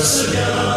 Señor.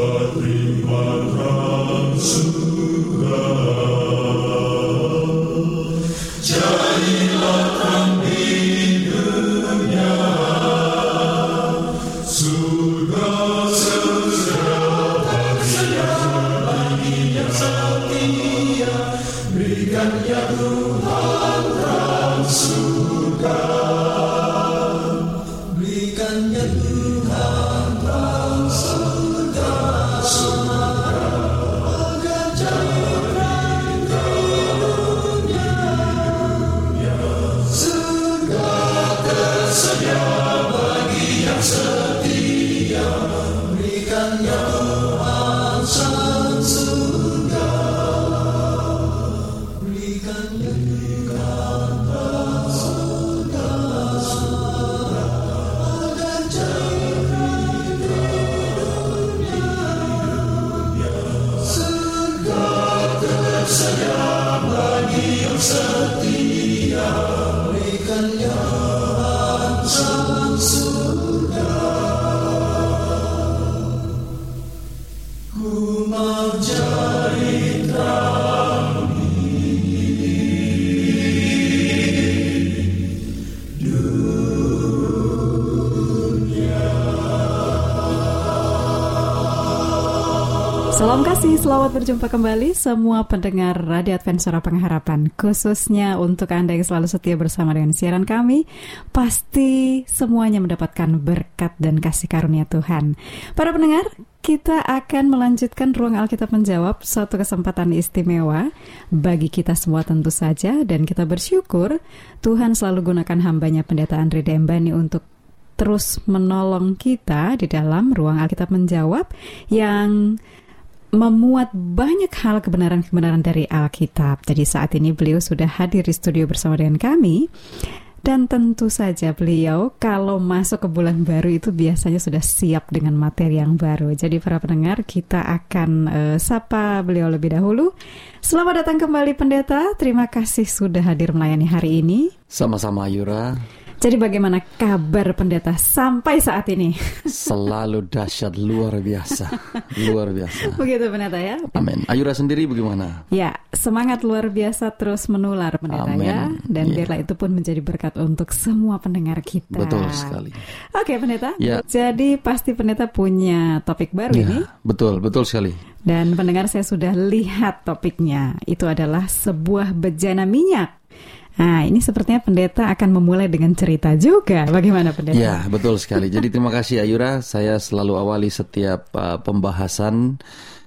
Fatima, selamat berjumpa kembali semua pendengar Radio Advent Suara Pengharapan Khususnya untuk Anda yang selalu setia bersama dengan siaran kami. Pasti semuanya mendapatkan berkat dan kasih karunia Tuhan. Para pendengar, kita akan melanjutkan ruang Alkitab menjawab suatu kesempatan istimewa bagi kita semua tentu saja dan kita bersyukur Tuhan selalu gunakan hambanya pendeta Andre Dembani untuk terus menolong kita di dalam ruang Alkitab menjawab yang memuat banyak hal kebenaran-kebenaran dari Alkitab. Jadi saat ini beliau sudah hadir di studio bersama dengan kami. Dan tentu saja beliau kalau masuk ke bulan baru itu biasanya sudah siap dengan materi yang baru. Jadi para pendengar kita akan uh, sapa beliau lebih dahulu. Selamat datang kembali pendeta. Terima kasih sudah hadir melayani hari ini. Sama-sama Yura. Jadi bagaimana kabar pendeta sampai saat ini? Selalu dahsyat luar biasa, luar biasa. Begitu pendeta ya. Amin. Ayura sendiri bagaimana? Ya, semangat luar biasa terus menular pendeta Amen. ya. Dan Ya. biarlah itu pun menjadi berkat untuk semua pendengar kita. Betul sekali. Oke pendeta. Ya. Jadi pasti pendeta punya topik baru ini. Ya, betul, betul sekali. Dan pendengar saya sudah lihat topiknya. Itu adalah sebuah bejana minyak. Nah, ini sepertinya pendeta akan memulai dengan cerita juga. Bagaimana pendeta? Ya, betul sekali. Jadi terima kasih Ayura. Saya selalu awali setiap uh, pembahasan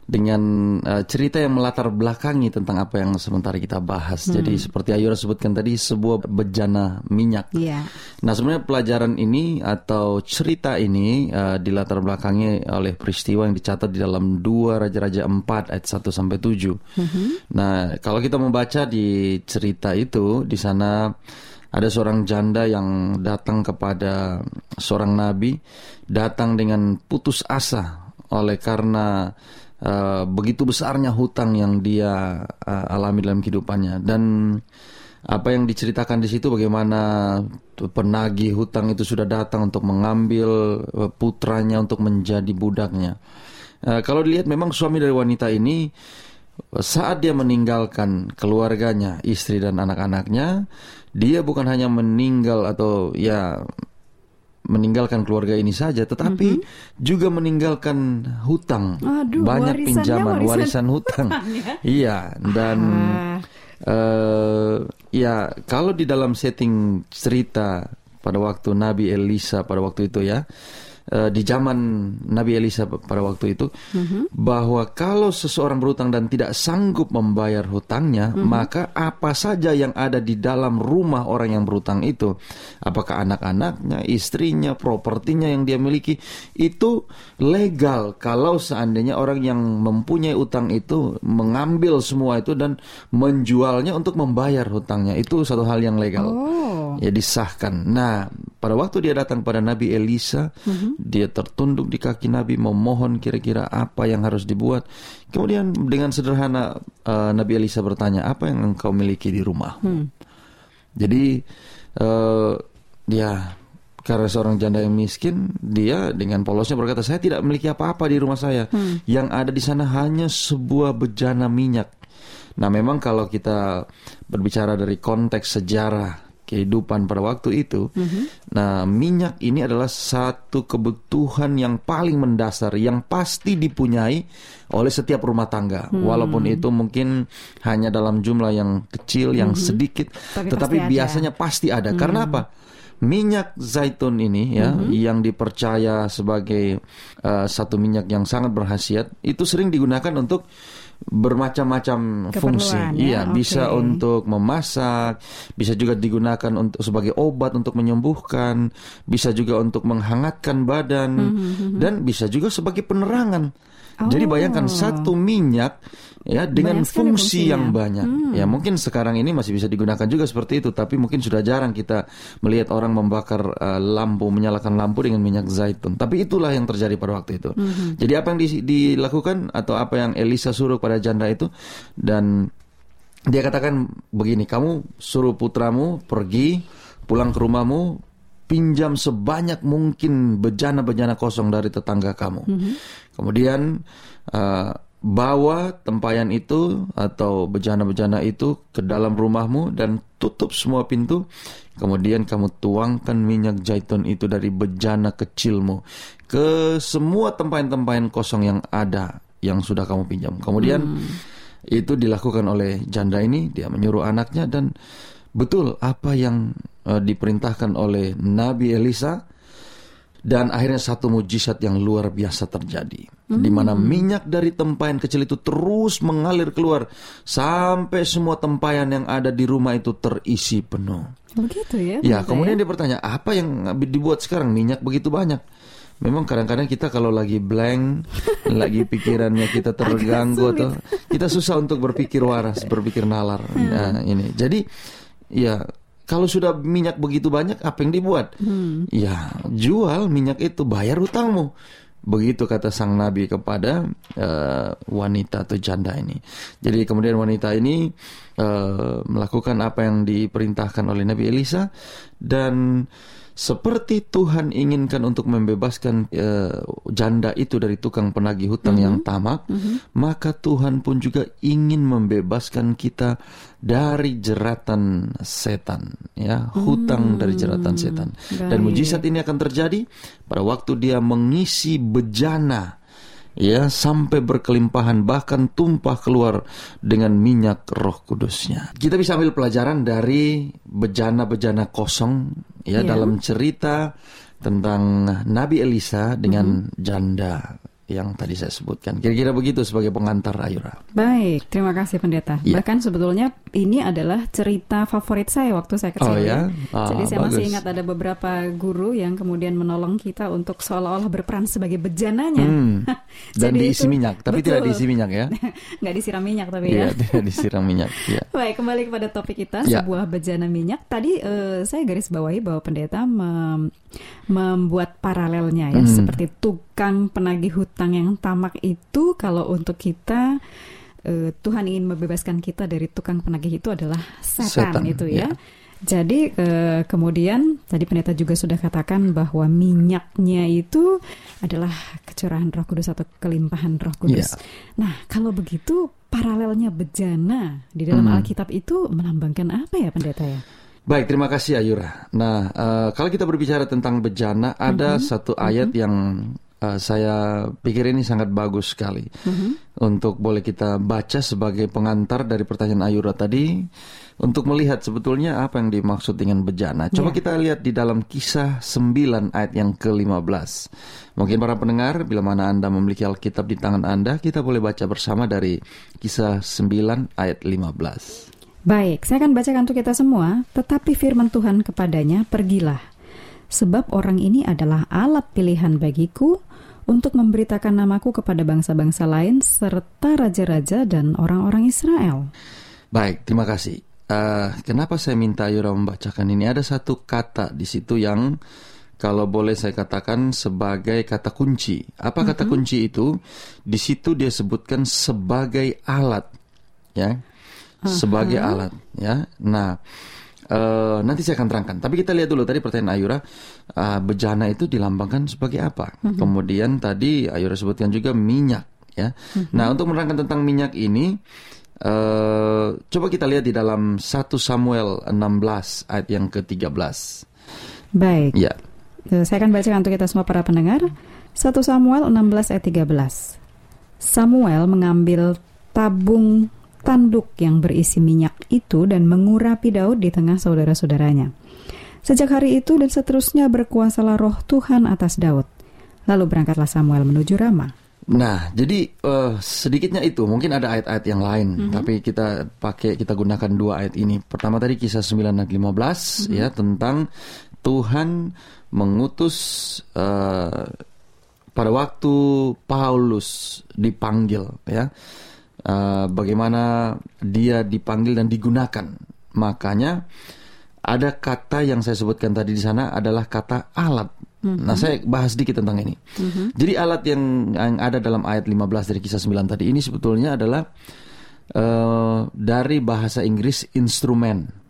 dengan uh, cerita yang melatar belakangi tentang apa yang sementara kita bahas. Jadi seperti Ayura sebutkan tadi sebuah bejana minyak. Iya. Nah sebenarnya pelajaran ini atau cerita ini uh, dilatar belakangi oleh peristiwa yang dicatat di dalam dua Raja-Raja 4 ayat 1 sampai 7. Nah kalau kita membaca di cerita itu di sana ada seorang janda yang datang kepada seorang nabi datang dengan putus asa oleh karena uh, begitu besarnya hutang yang dia uh, alami dalam kehidupannya dan apa yang diceritakan di situ bagaimana penagih hutang itu sudah datang untuk mengambil uh, putranya untuk menjadi budaknya. Uh, kalau dilihat memang suami dari wanita ini saat dia meninggalkan keluarganya, istri dan anak-anaknya, dia bukan hanya meninggal atau ya meninggalkan keluarga ini saja, tetapi juga meninggalkan hutang, Aduh, banyak pinjaman, warisan warisan hutang. Iya, dan Ah. eh ya kalau di dalam setting cerita pada waktu Nabi Elisa pada waktu itu ya eh, di zaman Nabi Elisa pada waktu itu bahwa kalau seseorang berhutang dan tidak sanggup membayar hutangnya maka apa saja yang ada di dalam rumah orang yang berhutang itu apakah anak-anaknya istrinya propertinya yang dia miliki itu legal kalau seandainya orang yang mempunyai utang itu mengambil semua itu dan menjualnya untuk membayar hutangnya itu satu hal yang legal Oh. ya disahkan. Nah, pada waktu dia datang pada Nabi Elisa, dia tertunduk di kaki Nabi memohon kira-kira apa yang harus dibuat. Kemudian dengan sederhana eh, Nabi Elisa bertanya, "Apa yang engkau miliki di rumah?" Jadi eh, dia karena seorang janda yang miskin, dia dengan polosnya berkata, "Saya tidak memiliki apa-apa di rumah saya. Yang ada di sana hanya sebuah bejana minyak." Nah, memang kalau kita berbicara dari konteks sejarah kehidupan pada waktu itu, nah minyak ini adalah satu kebutuhan yang paling mendasar yang pasti dipunyai oleh setiap rumah tangga, walaupun itu mungkin hanya dalam jumlah yang kecil, yang sedikit, Tapi tetapi pasti ada. biasanya pasti ada. Karena apa? Minyak zaitun ini ya yang dipercaya sebagai uh, satu minyak yang sangat berhasiat itu sering digunakan untuk bermacam-macam fungsi. Ya, Iya, oke. bisa untuk memasak, bisa juga digunakan untuk sebagai obat untuk menyembuhkan, bisa juga untuk menghangatkan badan Hmm, dan bisa juga sebagai penerangan. Jadi bayangkan satu minyak ya dengan Banyak fungsi fungsinya. yang banyak. Ya mungkin sekarang ini masih bisa digunakan juga seperti itu, tapi mungkin sudah jarang kita melihat orang membakar uh, lampu, menyalakan lampu dengan minyak zaitun. Tapi itulah yang terjadi pada waktu itu. Jadi apa yang di- dilakukan atau apa yang Elisa suruh pada janda itu dan dia katakan begini, kamu suruh putramu pergi pulang ke rumahmu pinjam sebanyak mungkin bejana-bejana kosong dari tetangga kamu. Kemudian uh, bawa tempayan itu atau bejana-bejana itu ke dalam rumahmu dan tutup semua pintu. Kemudian kamu tuangkan minyak zaitun itu dari bejana kecilmu ke semua tempayan-tempayan kosong yang ada yang sudah kamu pinjam. Kemudian itu dilakukan oleh janda ini, dia menyuruh anaknya dan betul apa yang uh, diperintahkan oleh Nabi Elisa dan akhirnya satu mujizat yang luar biasa terjadi di mana minyak dari tempayan kecil itu terus mengalir keluar sampai semua tempayan yang ada di rumah itu terisi penuh. Begitu ya. Ya, kemudian dia bertanya, apa yang dibuat sekarang minyak begitu banyak? Memang kadang-kadang kita kalau lagi blank, lagi pikirannya kita terganggu atau kita susah untuk berpikir waras, berpikir nalar. Nah, ini. Jadi ya kalau sudah minyak begitu banyak, apa yang dibuat? Ya, jual minyak itu, bayar hutangmu. Begitu kata sang nabi kepada eh, wanita atau janda ini. Jadi kemudian wanita ini eh, melakukan apa yang diperintahkan oleh Nabi Elisa dan seperti Tuhan inginkan untuk membebaskan eh, janda itu dari tukang penagih hutang yang tamak, maka Tuhan pun juga ingin membebaskan kita dari jeratan setan, ya, hutang dari jeratan setan. Dan baik. mujizat ini akan terjadi pada waktu dia mengisi bejana ya sampai berkelimpahan bahkan tumpah keluar dengan minyak Roh Kudusnya. Kita bisa ambil pelajaran dari bejana-bejana kosong ya Iya. dalam cerita tentang Nabi Elisa dengan janda yang tadi saya sebutkan. Kira-kira begitu sebagai pengantar Ayura. Baik, terima kasih pendeta. Ya. Bahkan sebetulnya ini adalah cerita favorit saya waktu saya kecil. Oh, ya? Ah, Jadi saya masih bagus. ingat ada beberapa guru yang kemudian menolong kita untuk seolah-olah berperan sebagai bejananya. Hmm. Dan Jadi diisi itu- minyak, tapi tidak betul. diisi minyak ya. Nggak disiram minyak tapi Iya, ya. tidak disiram minyak. Ya. Baik, kembali kepada topik kita, Ya. sebuah bejana minyak. Tadi eh, saya garis bawahi bahwa pendeta mem- membuat paralelnya ya, Hmm. seperti tukang penagih hutang yang tamak itu kalau untuk kita eh, Tuhan ingin membebaskan kita dari tukang penagih itu adalah setan, Setan, itu ya. ya. Jadi eh, kemudian tadi pendeta juga sudah katakan bahwa minyaknya itu adalah kecurahan Roh Kudus atau kelimpahan Roh Kudus. Ya. Nah, kalau begitu paralelnya bejana di dalam Hmm. Alkitab itu melambangkan apa ya pendeta ya? Baik, terima kasih Ayura. Nah, eh, kalau kita berbicara tentang bejana, ada satu ayat yang eh, saya pikir ini sangat bagus sekali untuk boleh kita baca sebagai pengantar dari pertanyaan Ayura tadi untuk melihat sebetulnya apa yang dimaksud dengan bejana. Coba Ya. kita lihat di dalam kisah 9 ayat yang ke-15. Mungkin para pendengar, bila mana Anda memiliki Alkitab di tangan Anda, kita boleh baca bersama dari kisah 9 ayat 15. Baik, saya akan bacakan untuk kita semua. Tetapi firman Tuhan kepadanya, pergilah. Sebab orang ini adalah alat pilihan bagiku untuk memberitakan namaku kepada bangsa-bangsa lain serta raja-raja dan orang-orang Israel. Baik, terima kasih. Eh, kenapa saya minta Yura membacakan ini? Ada satu kata di situ yang kalau boleh saya katakan sebagai kata kunci. Apa kata kunci itu? Di situ dia sebutkan sebagai alat, ya, sebagai alat, ya. Nah, eh, nanti saya akan terangkan. Tapi kita lihat dulu tadi pertanyaan Ayura, eh, bejana itu dilambangkan sebagai apa? Kemudian tadi Ayura sebutkan juga minyak, ya. Nah, untuk menerangkan tentang minyak ini. Eh, coba kita lihat di dalam 1 Samuel 16 ayat yang ke-13. Baik, Ya. Saya akan bacakan untuk kita semua para pendengar. 1 Samuel 16 ayat 13. Samuel mengambil tabung tanduk yang berisi minyak itu dan mengurapi Daud di tengah saudara-saudaranya. Sejak hari itu dan seterusnya berkuasalah roh Tuhan atas Daud. Lalu berangkatlah Samuel menuju Rama. Nah, jadi eh, sedikitnya itu, mungkin ada ayat-ayat yang lain, tapi kita pakai kita gunakan dua ayat ini. Pertama tadi kisah 9 ayat 15 ya tentang Tuhan mengutus eh, pada waktu Paulus dipanggil ya. Eh, bagaimana dia dipanggil dan digunakan. Makanya ada kata yang saya sebutkan tadi di sana adalah kata alat. Nah, saya bahas sedikit tentang ini. Jadi alat yang yang ada dalam ayat 15 dari kisah 9 tadi ini sebetulnya adalah eh, dari bahasa Inggris instrumen.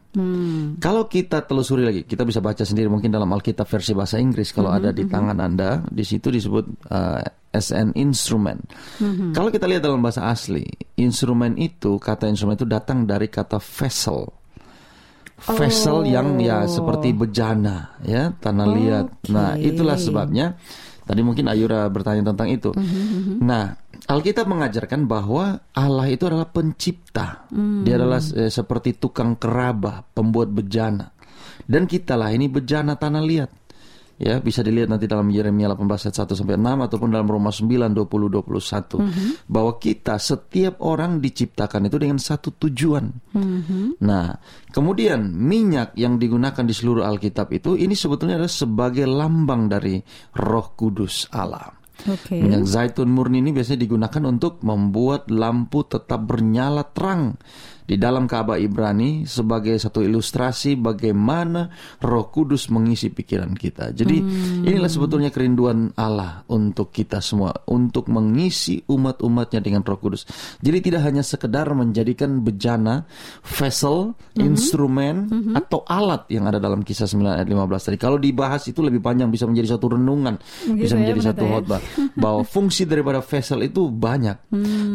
Kalau kita telusuri lagi, kita bisa baca sendiri mungkin dalam Alkitab versi bahasa Inggris kalau ada di tangan Anda, di situ disebut eh, as an instrument. Kalau kita lihat dalam bahasa asli, instrumen itu kata instrumen itu datang dari kata vessel. Vessel yang ya seperti bejana ya, tanah liat. Nah, itulah sebabnya Tadi mungkin Ayura bertanya tentang itu. Nah, Alkitab mengajarkan bahwa Allah itu adalah pencipta. Dia adalah eh, seperti tukang keraba, pembuat bejana. Dan kitalah ini bejana tanah liat. Ya, bisa dilihat nanti dalam Yeremia 18 ayat 1 sampai 6 ataupun dalam Roma 9 20 21 bahwa kita setiap orang diciptakan itu dengan satu tujuan. Nah, kemudian minyak yang digunakan di seluruh Alkitab itu ini sebetulnya adalah sebagai lambang dari Roh Kudus Allah. Oke. Minyak zaitun murni ini biasanya digunakan untuk membuat lampu tetap bernyala terang di dalam Ka'bah Ibrani sebagai satu ilustrasi bagaimana Roh Kudus mengisi pikiran kita. Jadi inilah sebetulnya kerinduan Allah untuk kita semua untuk mengisi umat-umatnya dengan Roh Kudus. Jadi tidak hanya sekedar menjadikan bejana, vessel, instrumen atau alat yang ada dalam kisah 9 ayat 15 tadi. Kalau dibahas itu lebih panjang bisa menjadi satu renungan, Begitu bisa ya, menjadi satu pendeta ya. khotbah bahwa fungsi daripada vessel itu banyak.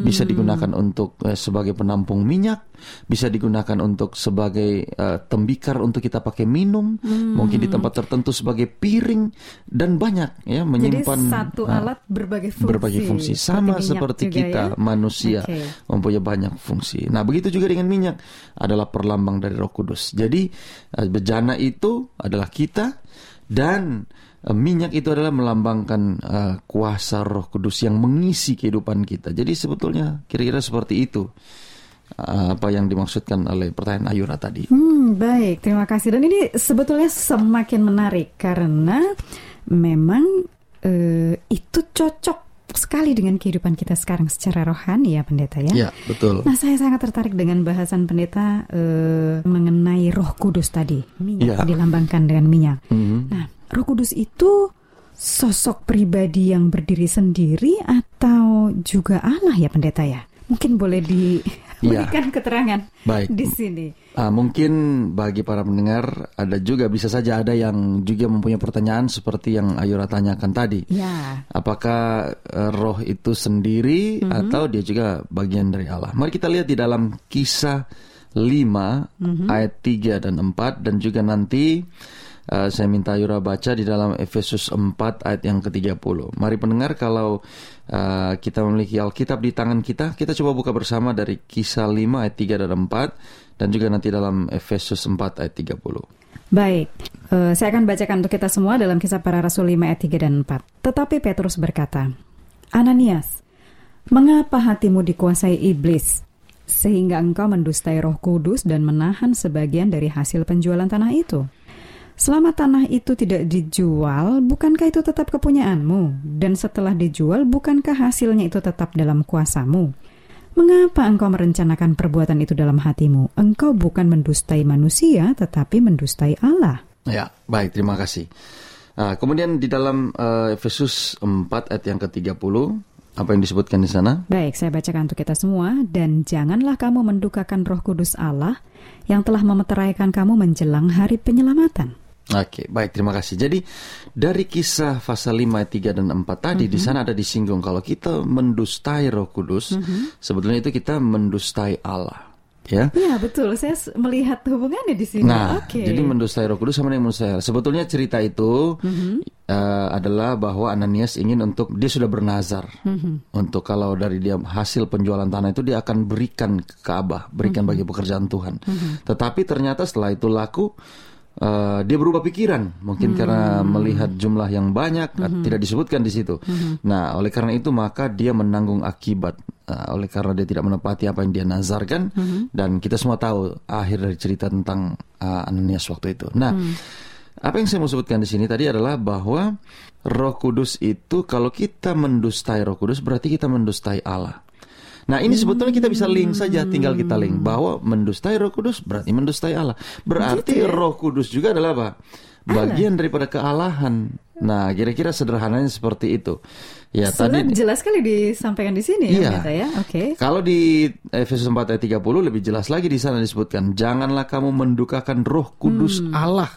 Bisa digunakan untuk eh, sebagai penampung minyak, bisa digunakan untuk sebagai eh, tembikar untuk kita pakai minum, mungkin di tempat tertentu sebagai piring dan banyak ya Jadi menyimpan satu eh, alat berbagai fungsi. berbagai fungsi sama seperti juga kita ya. manusia Oke. mempunyai banyak fungsi. Nah, begitu juga dengan minyak adalah perlambang dari Roh Kudus. Jadi eh, bejana itu adalah kita dan eh, minyak itu adalah melambangkan eh, kuasa Roh Kudus yang mengisi kehidupan kita. Jadi sebetulnya kira-kira seperti itu apa yang dimaksudkan oleh pertanyaan Ayura tadi. Hmm, baik, terima kasih. Dan ini sebetulnya semakin menarik karena memang eh, itu cocok sekali dengan kehidupan kita sekarang secara rohani ya pendeta ya. Ya, betul. Nah, saya sangat tertarik dengan bahasan pendeta eh, mengenai Roh Kudus tadi, minyak Ya. dilambangkan dengan minyak. Mhm. Nah, Roh Kudus itu sosok pribadi yang berdiri sendiri atau juga Allah ya pendeta ya? Mungkin boleh diberikan keterangan Baik. di sini. Ah, mungkin bagi para pendengar ada juga bisa saja ada yang juga mempunyai pertanyaan seperti yang Ayura tanyakan tadi. Ya. Apakah eh, roh itu sendiri atau dia juga bagian dari Allah? Mari kita lihat di dalam kisah 5 ayat 3 dan 4 dan juga nanti eh, saya minta Ayura baca di dalam Efesus 4 ayat yang ke-30. Mari pendengar kalau eh, kita memiliki Alkitab di tangan kita, kita coba buka bersama dari kisah 5 ayat 3 dan 4 dan juga nanti dalam Efesus 4 ayat 30. Baik, eh, saya akan bacakan untuk kita semua dalam kisah para rasul 5 ayat 3 dan 4. Tetapi Petrus berkata, Ananias, mengapa hatimu dikuasai iblis? Sehingga engkau mendustai roh kudus dan menahan sebagian dari hasil penjualan tanah itu. Selama tanah itu tidak dijual, bukankah itu tetap kepunyaanmu? Dan setelah dijual, bukankah hasilnya itu tetap dalam kuasamu? Mengapa engkau merencanakan perbuatan itu dalam hatimu? Engkau bukan mendustai manusia, tetapi mendustai Allah. Ya, baik, terima kasih. Nah, kemudian di dalam eh, Efesus 4 ayat yang ke-30, apa yang disebutkan di sana? Baik, saya bacakan untuk kita semua. Dan janganlah kamu mendukakan roh kudus Allah yang telah memeteraikan kamu menjelang hari penyelamatan. Oke, baik, terima kasih. Jadi dari kisah pasal 5 ayat 3 dan 4 tadi di sana ada disinggung kalau kita mendustai Roh Kudus, sebetulnya itu kita mendustai Allah. Ya. Ya, betul. Saya melihat hubungannya di sini. Nah, Oke. jadi mendustai Roh Kudus sama dengan mendustai Allah. Sebetulnya cerita itu eh, adalah bahwa Ananias ingin untuk dia sudah bernazar untuk kalau dari dia hasil penjualan tanah itu dia akan berikan ke Ka'bah, berikan bagi pekerjaan Tuhan. Tetapi ternyata setelah itu laku eh, dia berubah pikiran, mungkin karena melihat jumlah yang banyak eh, tidak disebutkan di situ. Nah, oleh karena itu maka dia menanggung akibat eh, oleh karena dia tidak menepati apa yang dia nazarkan dan kita semua tahu akhir dari cerita tentang eh, Ananias waktu itu. Nah, apa yang saya mau sebutkan di sini tadi adalah bahwa Roh Kudus itu kalau kita mendustai Roh Kudus berarti kita mendustai Allah. Nah ini sebetulnya kita bisa link saja, tinggal kita link bahwa mendustai Roh Kudus berarti mendustai Allah. Berarti Roh Kudus juga adalah apa? Bagian daripada kealahan. Nah kira-kira sederhananya seperti itu. Ya Sudah tadi jelas sekali disampaikan di sini Iya. ya, ya. Oke. kalau di Efesus 4 ayat 30 lebih jelas lagi di sana disebutkan, janganlah kamu mendukakan Roh Kudus Allah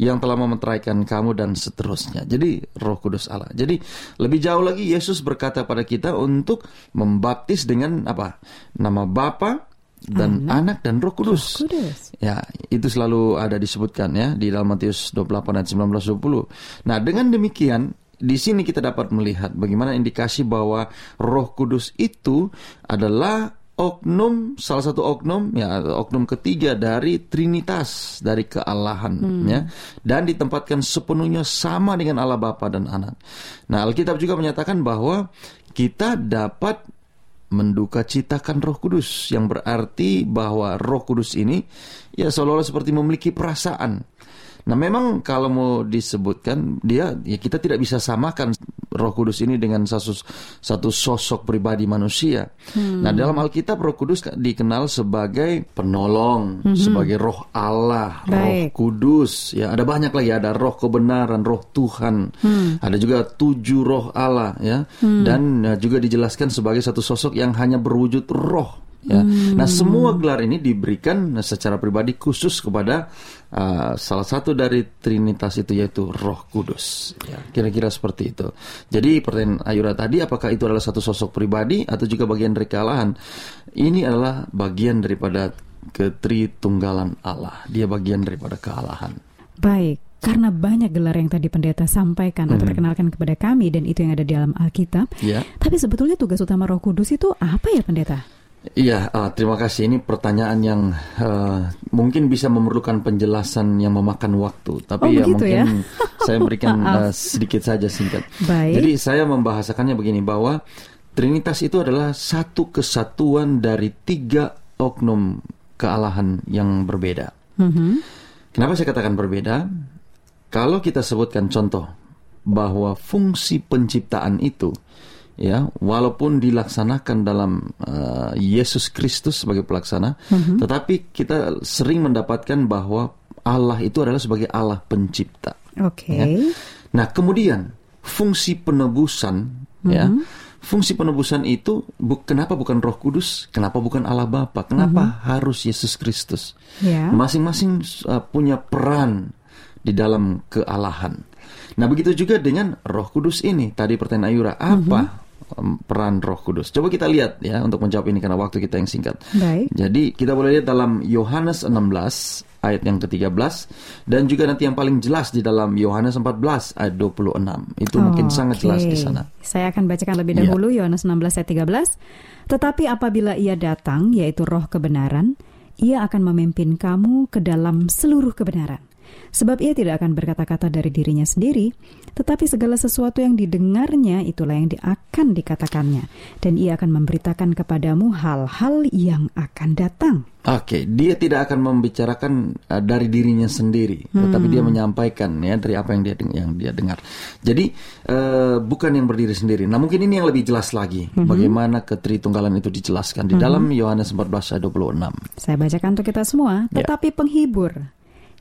yang telah memeteraikan kamu dan seterusnya. Jadi Roh Kudus Allah. Jadi lebih jauh lagi Yesus berkata pada kita untuk membaptis dengan apa? Nama Bapa dan Anak, dan Roh Kudus. Kudus. Ya, itu selalu ada disebutkan ya di dalam Matius 28 ayat 19 20. Nah, dengan demikian di sini kita dapat melihat bagaimana indikasi bahwa Roh Kudus itu adalah oknum salah satu oknum ya oknum ketiga dari trinitas dari kealahan hmm. ya dan ditempatkan sepenuhnya sama dengan Allah Bapa dan Anak. Nah, Alkitab juga menyatakan bahwa kita dapat menduka citakan Roh Kudus yang berarti bahwa Roh Kudus ini ya seolah-olah seperti memiliki perasaan. Nah, memang kalau mau disebutkan dia ya kita tidak bisa samakan Roh Kudus ini dengan satu satu sosok pribadi manusia. Hmm. Nah, dalam Alkitab Roh Kudus dikenal sebagai penolong, hmm. sebagai Roh Allah, Baik. Roh Kudus. Ya, ada banyak lagi ada Roh kebenaran, Roh Tuhan. Hmm. Ada juga tujuh Roh Allah ya. Hmm. Dan ya, juga dijelaskan sebagai satu sosok yang hanya berwujud roh Ya. Hmm. Nah, semua gelar ini diberikan secara pribadi khusus kepada uh, salah satu dari Trinitas itu yaitu Roh Kudus. Ya, kira-kira seperti itu. Jadi pertanyaan Ayura tadi apakah itu adalah satu sosok pribadi atau juga bagian dari kealahan? Ini adalah bagian daripada ketritunggalan Allah. Dia bagian daripada kealahan. Baik karena banyak gelar yang tadi pendeta sampaikan atau hmm. perkenalkan kepada kami dan itu yang ada di dalam Alkitab. Yeah. Tapi sebetulnya tugas utama Roh Kudus itu apa ya pendeta? Iya, uh, terima kasih. Ini pertanyaan yang uh, mungkin bisa memerlukan penjelasan yang memakan waktu, tapi oh, ya mungkin ya? saya berikan uh, sedikit saja singkat. Baik. Jadi saya membahasakannya begini bahwa Trinitas itu adalah satu kesatuan dari tiga oknum kealahan yang berbeda. Mm -hmm. Kenapa saya katakan berbeda? Kalau kita sebutkan contoh bahwa fungsi penciptaan itu ya walaupun dilaksanakan dalam uh, Yesus Kristus sebagai pelaksana mm-hmm. tetapi kita sering mendapatkan bahwa Allah itu adalah sebagai Allah pencipta oke okay. ya. nah kemudian fungsi penebusan mm-hmm. ya mhm. fungsi penebusan itu bu, kenapa bukan Roh Kudus kenapa bukan Allah Bapa kenapa mm-hmm. harus Yesus Kristus yeah. masing-masing uh, punya peran di dalam kealahan Nah begitu juga dengan Roh Kudus ini. Tadi pertanyaan Ayura, apa mm-hmm peran Roh Kudus. Coba kita lihat ya untuk menjawab ini karena waktu kita yang singkat. Baik. Jadi kita boleh lihat dalam Yohanes 16 ayat yang ke-13 dan juga nanti yang paling jelas di dalam Yohanes 14 ayat 26. Itu oh, mungkin sangat jelas di sana. Saya akan bacakan lebih iya. dahulu ya. Yohanes 16 ayat 13. Tetapi apabila ia datang yaitu roh kebenaran, ia akan memimpin kamu ke dalam seluruh kebenaran. Sebab ia tidak akan berkata-kata dari dirinya sendiri, tetapi segala sesuatu yang didengarnya itulah yang akan dikatakannya, dan ia akan memberitakan kepadamu hal-hal yang akan datang. Oke, dia tidak akan membicarakan uh, dari dirinya sendiri, hmm. tetapi dia menyampaikan ya dari apa yang dia yang dia dengar. Jadi uh, bukan yang berdiri sendiri. Nah, mungkin ini yang lebih jelas lagi hmm. bagaimana ketritunggalan itu dijelaskan di hmm. dalam Yohanes 14 ayat 26. Saya bacakan untuk kita semua, ya. tetapi ya. penghibur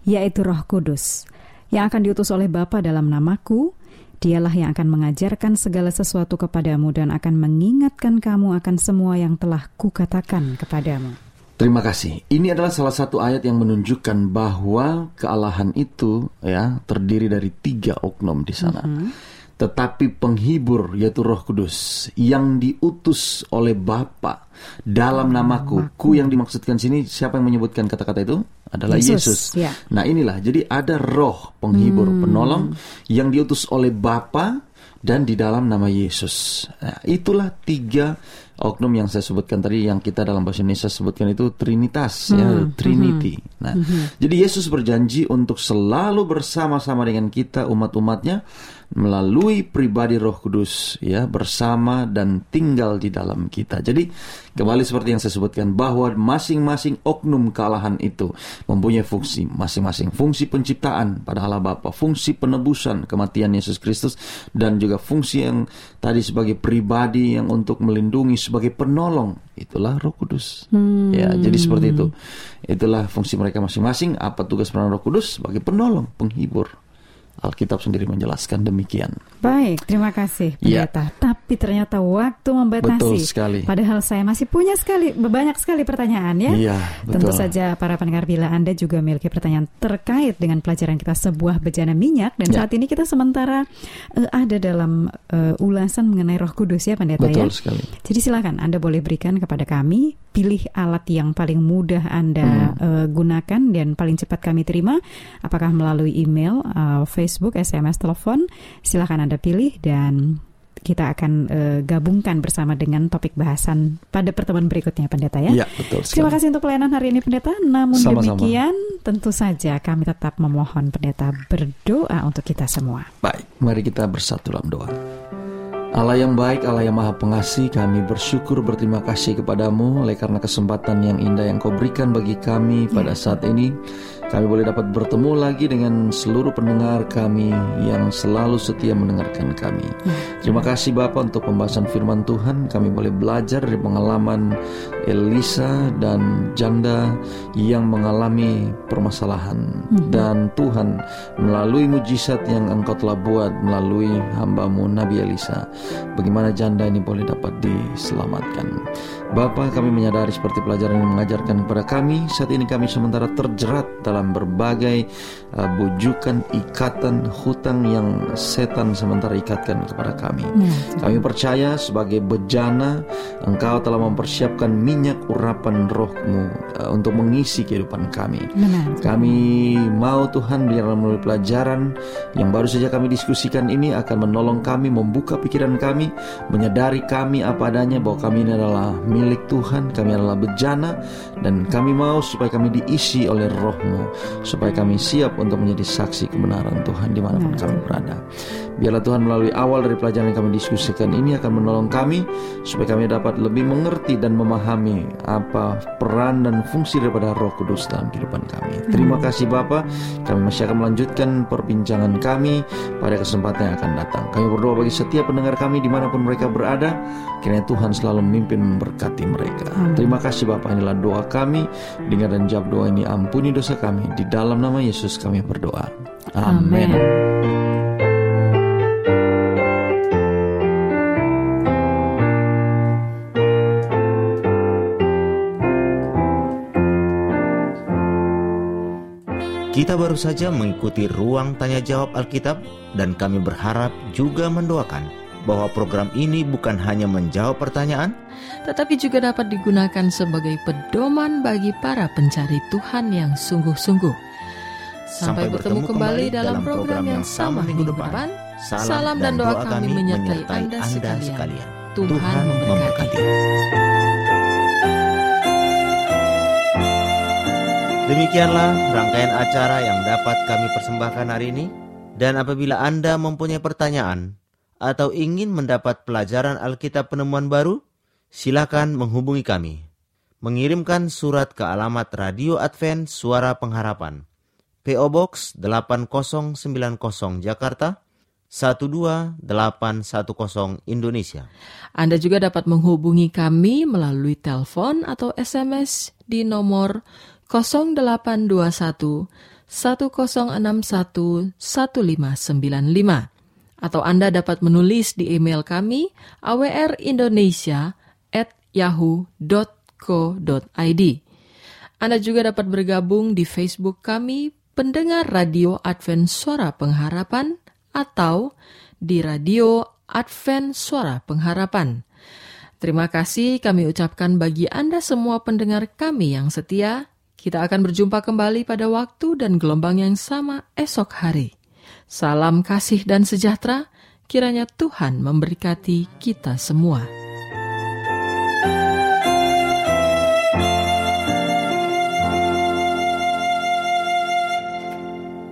yaitu Roh Kudus, yang akan diutus oleh Bapa dalam namaku, dialah yang akan mengajarkan segala sesuatu kepadamu dan akan mengingatkan kamu akan semua yang telah kukatakan kepadamu. Terima kasih. Ini adalah salah satu ayat yang menunjukkan bahwa kealahan itu ya terdiri dari tiga oknum di sana. Mm -hmm tetapi penghibur yaitu Roh Kudus yang diutus oleh Bapa dalam namaku. Ku yang dimaksudkan sini siapa yang menyebutkan kata-kata itu? Adalah Yesus. Yesus. Ya. Nah, inilah. Jadi ada roh penghibur, hmm. penolong yang diutus oleh Bapa dan di dalam nama Yesus. Nah, itulah tiga oknum yang saya sebutkan tadi yang kita dalam bahasa Indonesia sebutkan itu Trinitas ya, hmm. ya Trinity. Hmm. Nah, hmm. jadi Yesus berjanji untuk selalu bersama-sama dengan kita umat-umatnya melalui pribadi Roh Kudus ya bersama dan tinggal di dalam kita. Jadi kembali seperti yang saya sebutkan bahwa masing-masing oknum kealahan itu mempunyai fungsi masing-masing. Fungsi penciptaan pada Allah Bapa, fungsi penebusan kematian Yesus Kristus dan juga fungsi yang tadi sebagai pribadi yang untuk melindungi sebagai penolong itulah Roh Kudus. Hmm. Ya, jadi seperti itu. Itulah fungsi mereka masing-masing. Apa tugas peran Roh Kudus sebagai penolong, penghibur. Alkitab sendiri menjelaskan demikian. Baik, terima kasih ya. pendeta. Ya. Tapi ternyata waktu membatasi. Betul sekali. Padahal saya masih punya sekali banyak sekali pertanyaan ya. Iya, betul. Tentu saja para pendengar bila Anda juga memiliki pertanyaan terkait dengan pelajaran kita sebuah bejana minyak dan ya. saat ini kita sementara uh, ada dalam uh, ulasan mengenai Roh Kudus ya pendeta betul ya. sekali. Jadi silakan Anda boleh berikan kepada kami pilih alat yang paling mudah Anda uh, gunakan dan paling cepat kami terima. Apakah melalui email, uh, Facebook, SMS, telepon? Silahkan Anda pilih dan kita akan uh, gabungkan bersama dengan topik bahasan pada pertemuan berikutnya Pendeta ya. Iya, betul sekali. Terima kasih untuk pelayanan hari ini Pendeta. Namun Sama-sama. demikian tentu saja kami tetap memohon Pendeta berdoa untuk kita semua. Baik, mari kita bersatu dalam doa. Allah yang baik, Allah yang maha pengasih, kami bersyukur berterima kasih kepadamu oleh karena kesempatan yang indah yang kau berikan bagi kami pada saat ini. Kami boleh dapat bertemu lagi dengan seluruh pendengar kami yang selalu setia mendengarkan kami. Terima kasih Bapak untuk pembahasan firman Tuhan. Kami boleh belajar dari pengalaman Elisa dan janda yang mengalami permasalahan. Dan Tuhan melalui mujizat yang engkau telah buat melalui hambamu Nabi Elisa. Bagaimana janda ini boleh dapat diselamatkan. Bapak kami menyadari seperti pelajaran yang mengajarkan kepada kami Saat ini kami sementara terjerat dalam berbagai uh, bujukan ikatan hutang yang setan sementara ikatkan kepada kami. Kami percaya sebagai bejana Engkau telah mempersiapkan minyak urapan rohmu uh, Untuk mengisi kehidupan kami. Benar. kami mau Tuhan biarlah melalui pelajaran yang baru saja kami diskusikan ini akan menolong kami membuka pikiran kami, menyadari kami apa adanya bahwa kami ini adalah milik Tuhan, kami adalah bejana dan kami mau supaya kami diisi oleh rohmu, supaya kami siap untuk menjadi saksi kebenaran Tuhan di mana pun kami berada. Biarlah Tuhan melalui awal dari pelajaran yang kami diskusikan ini akan menolong kami supaya kami dapat lebih mengerti dan memahami apa peran dan fungsi daripada Roh Kudus dalam kehidupan kami. Terima kasih Bapa. Kami masih akan melanjutkan perbincangan kami pada kesempatan yang akan datang. Kami berdoa bagi setiap pendengar kami di mana pun mereka berada, kiranya Tuhan selalu memimpin memberkati mereka. Terima kasih Bapa. Inilah doa kami. Dengar dan jawab doa ini. Ampuni dosa kami. Di dalam nama Yesus kami berdoa. Amin. Kita baru saja mengikuti ruang tanya jawab Alkitab dan kami berharap juga mendoakan bahwa program ini bukan hanya menjawab pertanyaan, tetapi juga dapat digunakan sebagai pedoman bagi para pencari Tuhan yang sungguh-sungguh. Sampai, bertemu kembali dalam program yang sama minggu depan. Salam dan doa kami menyertai Anda sekalian. Tuhan memberkati. Demikianlah rangkaian acara yang dapat kami persembahkan hari ini. Dan apabila Anda mempunyai pertanyaan atau ingin mendapat pelajaran Alkitab penemuan baru, silakan menghubungi kami. Mengirimkan surat ke alamat Radio Advent Suara Pengharapan. PO Box 8090 Jakarta 12810 Indonesia. Anda juga dapat menghubungi kami melalui telepon atau SMS di nomor 0821 1061 1595 atau Anda dapat menulis di email kami awrindonesia at yahoo.co.id. Anda juga dapat bergabung di Facebook kami pendengar radio Advent Suara Pengharapan atau di radio Advent Suara Pengharapan. Terima kasih kami ucapkan bagi Anda semua pendengar kami yang setia. Kita akan berjumpa kembali pada waktu dan gelombang yang sama esok hari. Salam kasih dan sejahtera, kiranya Tuhan memberkati kita semua.